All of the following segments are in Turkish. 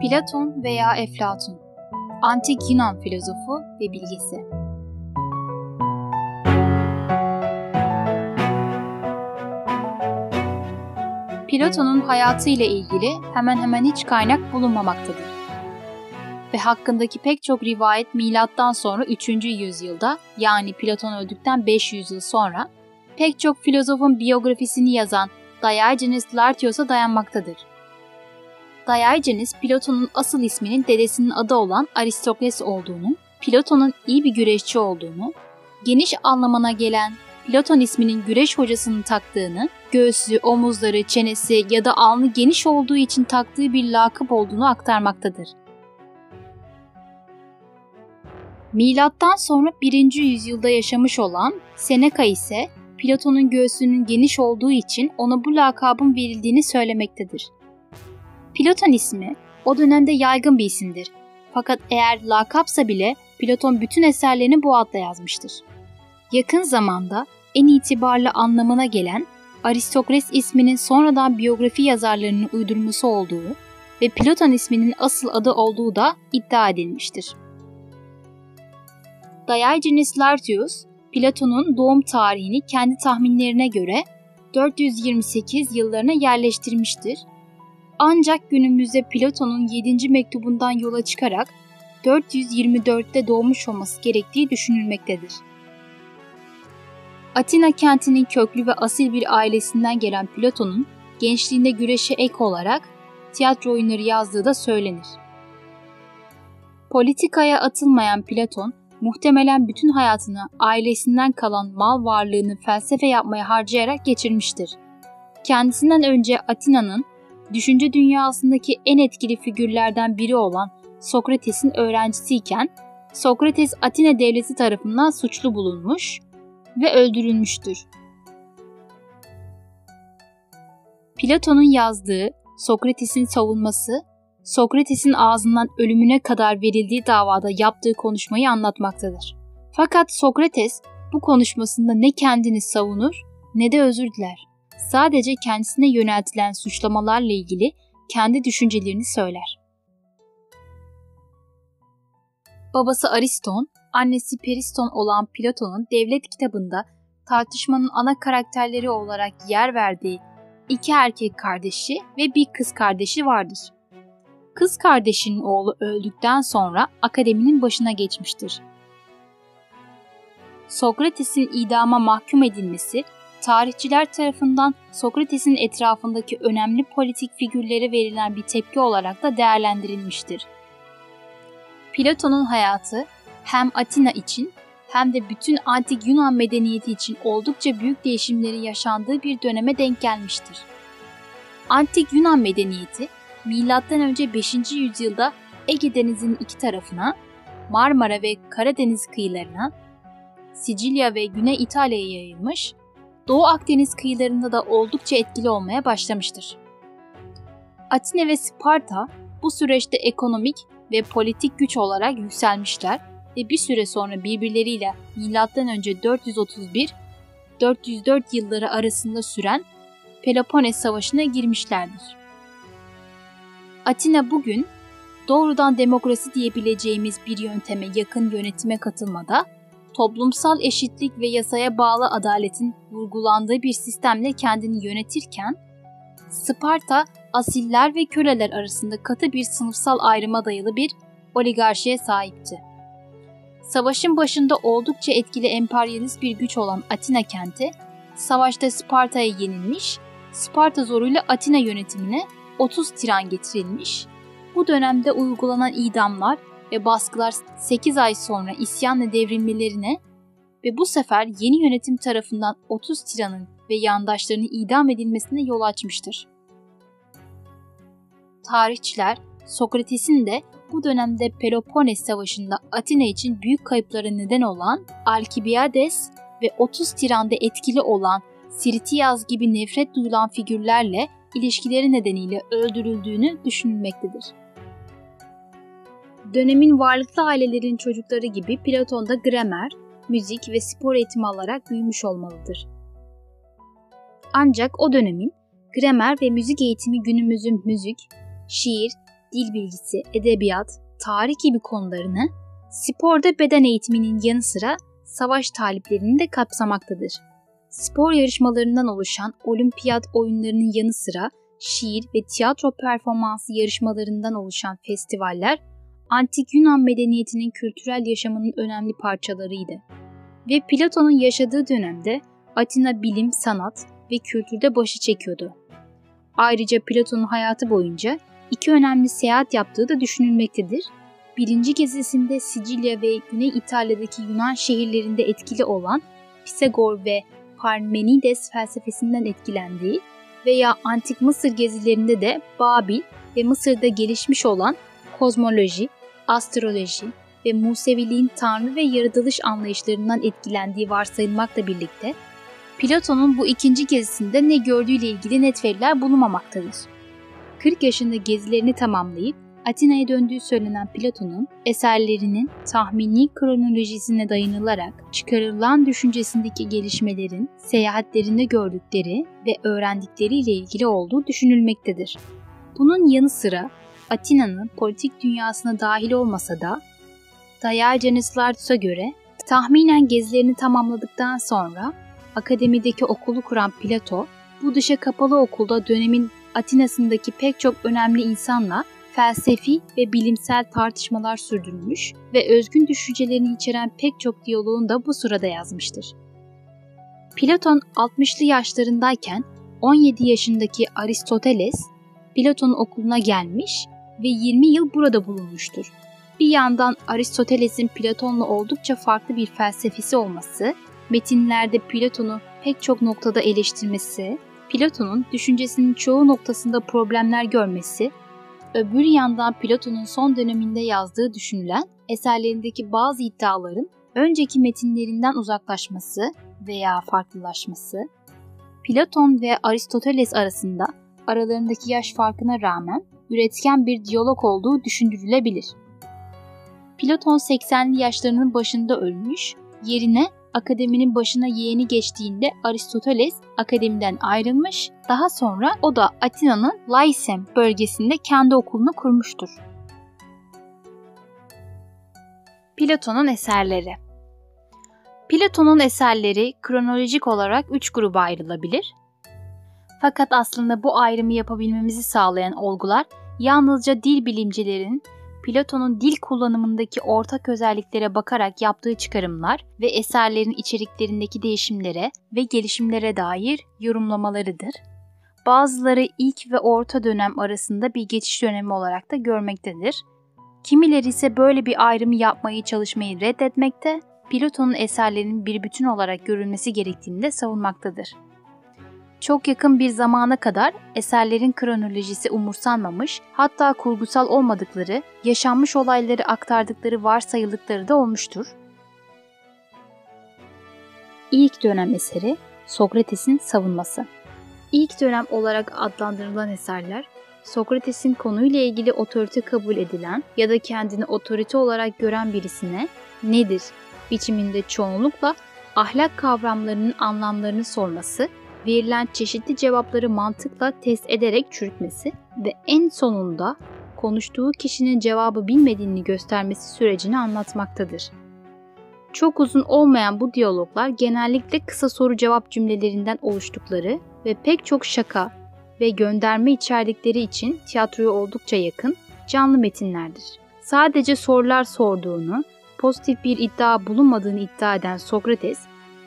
Platon veya Eflatun Antik Yunan filozofu ve bilgisi Platon'un hayatı ile ilgili hemen hemen hiç kaynak bulunmamaktadır. Ve hakkındaki pek çok rivayet milattan sonra 3. yüzyılda yani Platon öldükten 500 yıl sonra pek çok filozofun biyografisini yazan Diogenes Laertios'a dayanmaktadır. Diogenes, Platon'un asıl isminin dedesinin adı olan Aristokles olduğunu, Platon'un iyi bir güreşçi olduğunu, geniş anlamına gelen Platon isminin güreş hocasını taktığını, göğsü, omuzları, çenesi ya da alnı geniş olduğu için taktığı bir lakıp olduğunu aktarmaktadır. Milattan sonra 1. yüzyılda yaşamış olan Seneca ise Platon'un göğsünün geniş olduğu için ona bu lakabın verildiğini söylemektedir. Platon ismi o dönemde yaygın bir isimdir. Fakat eğer lakapsa bile Platon bütün eserlerini bu adla yazmıştır. Yakın zamanda en itibarlı anlamına gelen Aristokles isminin sonradan biyografi yazarlarının uydurması olduğu ve Platon isminin asıl adı olduğu da iddia edilmiştir. Diogenes Laertius, Platon'un doğum tarihini kendi tahminlerine göre 428 yıllarına yerleştirmiştir. Ancak günümüzde Platon'un 7. mektubundan yola çıkarak 424'te doğmuş olması gerektiği düşünülmektedir. Atina kentinin köklü ve asil bir ailesinden gelen Platon'un gençliğinde güreşe ek olarak tiyatro oyunları yazdığı da söylenir. Politikaya atılmayan Platon, muhtemelen bütün hayatını ailesinden kalan mal varlığını felsefe yapmaya harcayarak geçirmiştir. Kendisinden önce Atina'nın düşünce dünyasındaki en etkili figürlerden biri olan Sokrates'in öğrencisiyken Sokrates Atina devleti tarafından suçlu bulunmuş ve öldürülmüştür. Platon'un yazdığı Sokrates'in savunması, Sokrates'in ağzından ölümüne kadar verildiği davada yaptığı konuşmayı anlatmaktadır. Fakat Sokrates bu konuşmasında ne kendini savunur ne de özür diler. Sadece kendisine yöneltilen suçlamalarla ilgili kendi düşüncelerini söyler. Babası Ariston, annesi Periston olan Platon'un devlet kitabında tartışmanın ana karakterleri olarak yer verdiği iki erkek kardeşi ve bir kız kardeşi vardır. Kız kardeşinin oğlu öldükten sonra akademinin başına geçmiştir. Sokrates'in idama mahkum edilmesi, tarihçiler tarafından Sokrates'in etrafındaki önemli politik figürlere verilen bir tepki olarak da değerlendirilmiştir. Platon'un hayatı hem Atina için hem de bütün antik Yunan medeniyeti için oldukça büyük değişimlerin yaşandığı bir döneme denk gelmiştir. Antik Yunan medeniyeti M.Ö. 5. yüzyılda Ege Denizi'nin iki tarafına, Marmara ve Karadeniz kıyılarına, Sicilya ve Güney İtalya'ya yayılmış, Doğu Akdeniz kıyılarında da oldukça etkili olmaya başlamıştır. Atina ve Sparta bu süreçte ekonomik ve politik güç olarak yükselmişler ve bir süre sonra birbirleriyle M.Ö. 431 404 yılları arasında süren Peloponnes Savaşı'na girmişlerdir. Atina bugün doğrudan demokrasi diyebileceğimiz bir yönteme yakın yönetime katılmada, toplumsal eşitlik ve yasaya bağlı adaletin vurgulandığı bir sistemle kendini yönetirken, Sparta asiller ve köleler arasında katı bir sınıfsal ayrıma dayalı bir oligarşiye sahipti. Savaşın başında oldukça etkili emperyalist bir güç olan Atina kenti, savaşta Sparta'ya yenilmiş, Sparta zoruyla Atina yönetimine 30 tiran getirilmiş. Bu dönemde uygulanan idamlar ve baskılar 8 ay sonra isyanla devrilmelerine ve bu sefer yeni yönetim tarafından 30 tiranın ve yandaşlarının idam edilmesine yol açmıştır. Tarihçiler Sokrates'in de bu dönemde Peloponnes Savaşı'nda Atina için büyük kayıplara neden olan Alkibiades ve 30 tiranda etkili olan Sirtiyaz gibi nefret duyulan figürlerle ilişkileri nedeniyle öldürüldüğünü düşünülmektedir. Dönemin varlıklı ailelerin çocukları gibi Platon da gramer, müzik ve spor eğitimi alarak büyümüş olmalıdır. Ancak o dönemin gramer ve müzik eğitimi günümüzün müzik, şiir, dil bilgisi, edebiyat, tarih gibi konularını sporda beden eğitiminin yanı sıra savaş taliplerini de kapsamaktadır. Spor yarışmalarından oluşan olimpiyat oyunlarının yanı sıra şiir ve tiyatro performansı yarışmalarından oluşan festivaller antik Yunan medeniyetinin kültürel yaşamının önemli parçalarıydı. Ve Platon'un yaşadığı dönemde Atina bilim, sanat ve kültürde başı çekiyordu. Ayrıca Platon'un hayatı boyunca iki önemli seyahat yaptığı da düşünülmektedir. Birinci gezisinde Sicilya ve Güney İtalya'daki Yunan şehirlerinde etkili olan Pisagor ve Parmenides felsefesinden etkilendiği veya antik Mısır gezilerinde de Babil ve Mısır'da gelişmiş olan kozmoloji, astroloji ve Museviliğin tanrı ve yaratılış anlayışlarından etkilendiği varsayılmakla birlikte Platon'un bu ikinci gezisinde ne gördüğüyle ilgili net veriler bulunmamaktadır. 40 yaşında gezilerini tamamlayıp Atina'ya döndüğü söylenen Platon'un eserlerinin tahmini kronolojisine dayanılarak çıkarılan düşüncesindeki gelişmelerin seyahatlerinde gördükleri ve öğrendikleri ile ilgili olduğu düşünülmektedir. Bunun yanı sıra Atina'nın politik dünyasına dahil olmasa da Diogenes Laertius'a göre tahminen gezilerini tamamladıktan sonra akademideki okulu kuran Plato, bu dışa kapalı okulda dönemin Atina'sındaki pek çok önemli insanla felsefi ve bilimsel tartışmalar sürdürmüş ve özgün düşüncelerini içeren pek çok diyaloğunu da bu sırada yazmıştır. Platon 60'lı yaşlarındayken 17 yaşındaki Aristoteles Platon'un okuluna gelmiş ve 20 yıl burada bulunmuştur. Bir yandan Aristoteles'in Platon'la oldukça farklı bir felsefesi olması, metinlerde Platon'u pek çok noktada eleştirmesi, Platon'un düşüncesinin çoğu noktasında problemler görmesi Öbür yandan Platon'un son döneminde yazdığı düşünülen eserlerindeki bazı iddiaların önceki metinlerinden uzaklaşması veya farklılaşması, Platon ve Aristoteles arasında aralarındaki yaş farkına rağmen üretken bir diyalog olduğu düşündürülebilir. Platon 80'li yaşlarının başında ölmüş, yerine akademinin başına yeğeni geçtiğinde Aristoteles akademiden ayrılmış, daha sonra o da Atina'nın Laisem bölgesinde kendi okulunu kurmuştur. Platon'un eserleri Platon'un eserleri kronolojik olarak üç gruba ayrılabilir. Fakat aslında bu ayrımı yapabilmemizi sağlayan olgular yalnızca dil bilimcilerin Platon'un dil kullanımındaki ortak özelliklere bakarak yaptığı çıkarımlar ve eserlerin içeriklerindeki değişimlere ve gelişimlere dair yorumlamalarıdır. Bazıları ilk ve orta dönem arasında bir geçiş dönemi olarak da görmektedir. Kimileri ise böyle bir ayrımı yapmayı çalışmayı reddetmekte, Platon'un eserlerinin bir bütün olarak görülmesi gerektiğini de savunmaktadır. Çok yakın bir zamana kadar eserlerin kronolojisi umursanmamış, hatta kurgusal olmadıkları, yaşanmış olayları aktardıkları varsayıldıkları da olmuştur. İlk dönem eseri Sokrates'in savunması. İlk dönem olarak adlandırılan eserler, Sokrates'in konuyla ilgili otorite kabul edilen ya da kendini otorite olarak gören birisine nedir biçiminde çoğunlukla ahlak kavramlarının anlamlarını sorması verilen çeşitli cevapları mantıkla test ederek çürütmesi ve en sonunda konuştuğu kişinin cevabı bilmediğini göstermesi sürecini anlatmaktadır. Çok uzun olmayan bu diyaloglar genellikle kısa soru cevap cümlelerinden oluştukları ve pek çok şaka ve gönderme içerdikleri için tiyatroya oldukça yakın canlı metinlerdir. Sadece sorular sorduğunu, pozitif bir iddia bulunmadığını iddia eden Sokrates,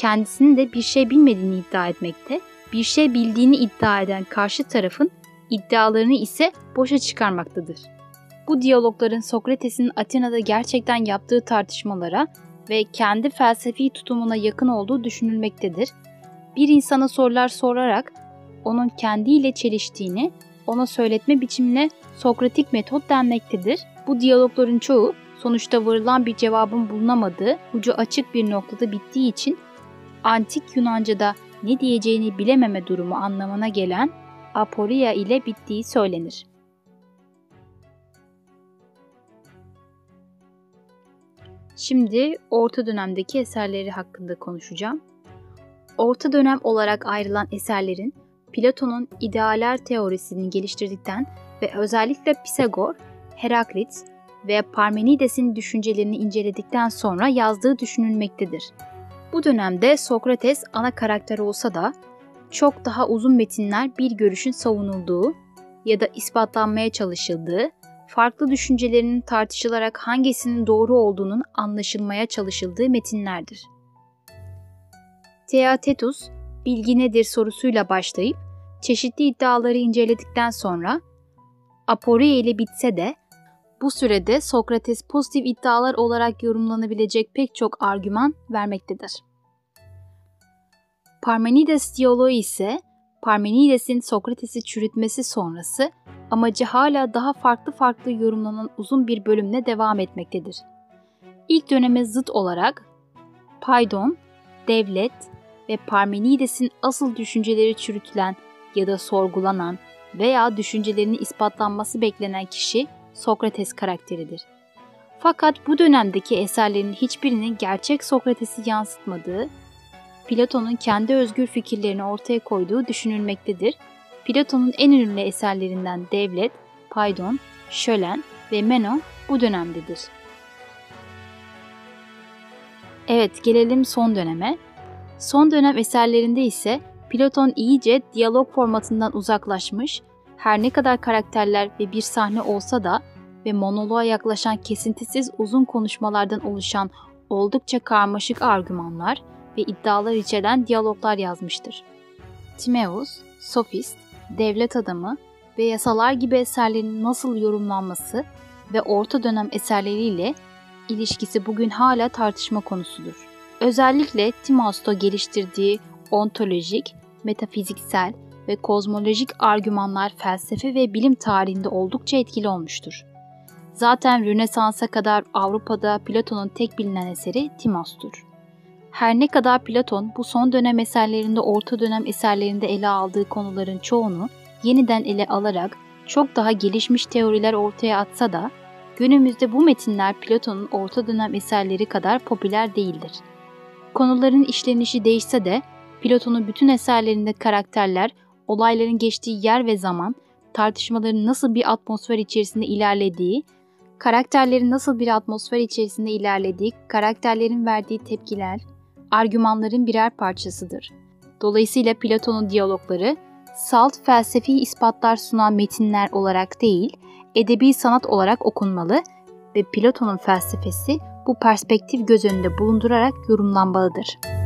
kendisinin de bir şey bilmediğini iddia etmekte, bir şey bildiğini iddia eden karşı tarafın iddialarını ise boşa çıkarmaktadır. Bu diyalogların Sokrates'in Atina'da gerçekten yaptığı tartışmalara ve kendi felsefi tutumuna yakın olduğu düşünülmektedir. Bir insana sorular sorarak onun kendiyle çeliştiğini ona söyletme biçimine Sokratik metot denmektedir. Bu diyalogların çoğu sonuçta varılan bir cevabın bulunamadığı, ucu açık bir noktada bittiği için antik Yunanca'da ne diyeceğini bilememe durumu anlamına gelen aporia ile bittiği söylenir. Şimdi orta dönemdeki eserleri hakkında konuşacağım. Orta dönem olarak ayrılan eserlerin Platon'un idealer teorisini geliştirdikten ve özellikle Pisagor Heraklit ve Parmenides'in düşüncelerini inceledikten sonra yazdığı düşünülmektedir. Bu dönemde Sokrates ana karakter olsa da çok daha uzun metinler bir görüşün savunulduğu ya da ispatlanmaya çalışıldığı, farklı düşüncelerinin tartışılarak hangisinin doğru olduğunun anlaşılmaya çalışıldığı metinlerdir. Theaetetus, bilgi nedir sorusuyla başlayıp çeşitli iddiaları inceledikten sonra aporia ile bitse de bu sürede Sokrates pozitif iddialar olarak yorumlanabilecek pek çok argüman vermektedir. Parmenides diyaloğu ise Parmenides'in Sokrates'i çürütmesi sonrası amacı hala daha farklı farklı yorumlanan uzun bir bölümle devam etmektedir. İlk döneme zıt olarak Paydon, devlet ve Parmenides'in asıl düşünceleri çürütülen ya da sorgulanan veya düşüncelerinin ispatlanması beklenen kişi Sokrates karakteridir. Fakat bu dönemdeki eserlerin hiçbirinin gerçek Sokrates'i yansıtmadığı, Platon'un kendi özgür fikirlerini ortaya koyduğu düşünülmektedir. Platon'un en ünlü eserlerinden Devlet, Paydon, Şölen ve Meno bu dönemdedir. Evet, gelelim son döneme. Son dönem eserlerinde ise Platon iyice diyalog formatından uzaklaşmış, her ne kadar karakterler ve bir sahne olsa da ve monoloğa yaklaşan kesintisiz uzun konuşmalardan oluşan oldukça karmaşık argümanlar ve iddialar içeren diyaloglar yazmıştır. Timaeus, Sofist, Devlet Adamı ve Yasalar gibi eserlerin nasıl yorumlanması ve orta dönem eserleriyle ilişkisi bugün hala tartışma konusudur. Özellikle Timaus'ta geliştirdiği ontolojik, metafiziksel ve kozmolojik argümanlar felsefe ve bilim tarihinde oldukça etkili olmuştur. Zaten Rönesans'a kadar Avrupa'da Platon'un tek bilinen eseri Timos'tur. Her ne kadar Platon bu son dönem eserlerinde orta dönem eserlerinde ele aldığı konuların çoğunu yeniden ele alarak çok daha gelişmiş teoriler ortaya atsa da günümüzde bu metinler Platon'un orta dönem eserleri kadar popüler değildir. Konuların işlenişi değişse de Platon'un bütün eserlerinde karakterler, olayların geçtiği yer ve zaman, tartışmaların nasıl bir atmosfer içerisinde ilerlediği, karakterlerin nasıl bir atmosfer içerisinde ilerlediği, karakterlerin verdiği tepkiler, argümanların birer parçasıdır. Dolayısıyla Platon'un diyalogları salt felsefi ispatlar sunan metinler olarak değil, edebi sanat olarak okunmalı ve Platon'un felsefesi bu perspektif göz önünde bulundurarak yorumlanmalıdır.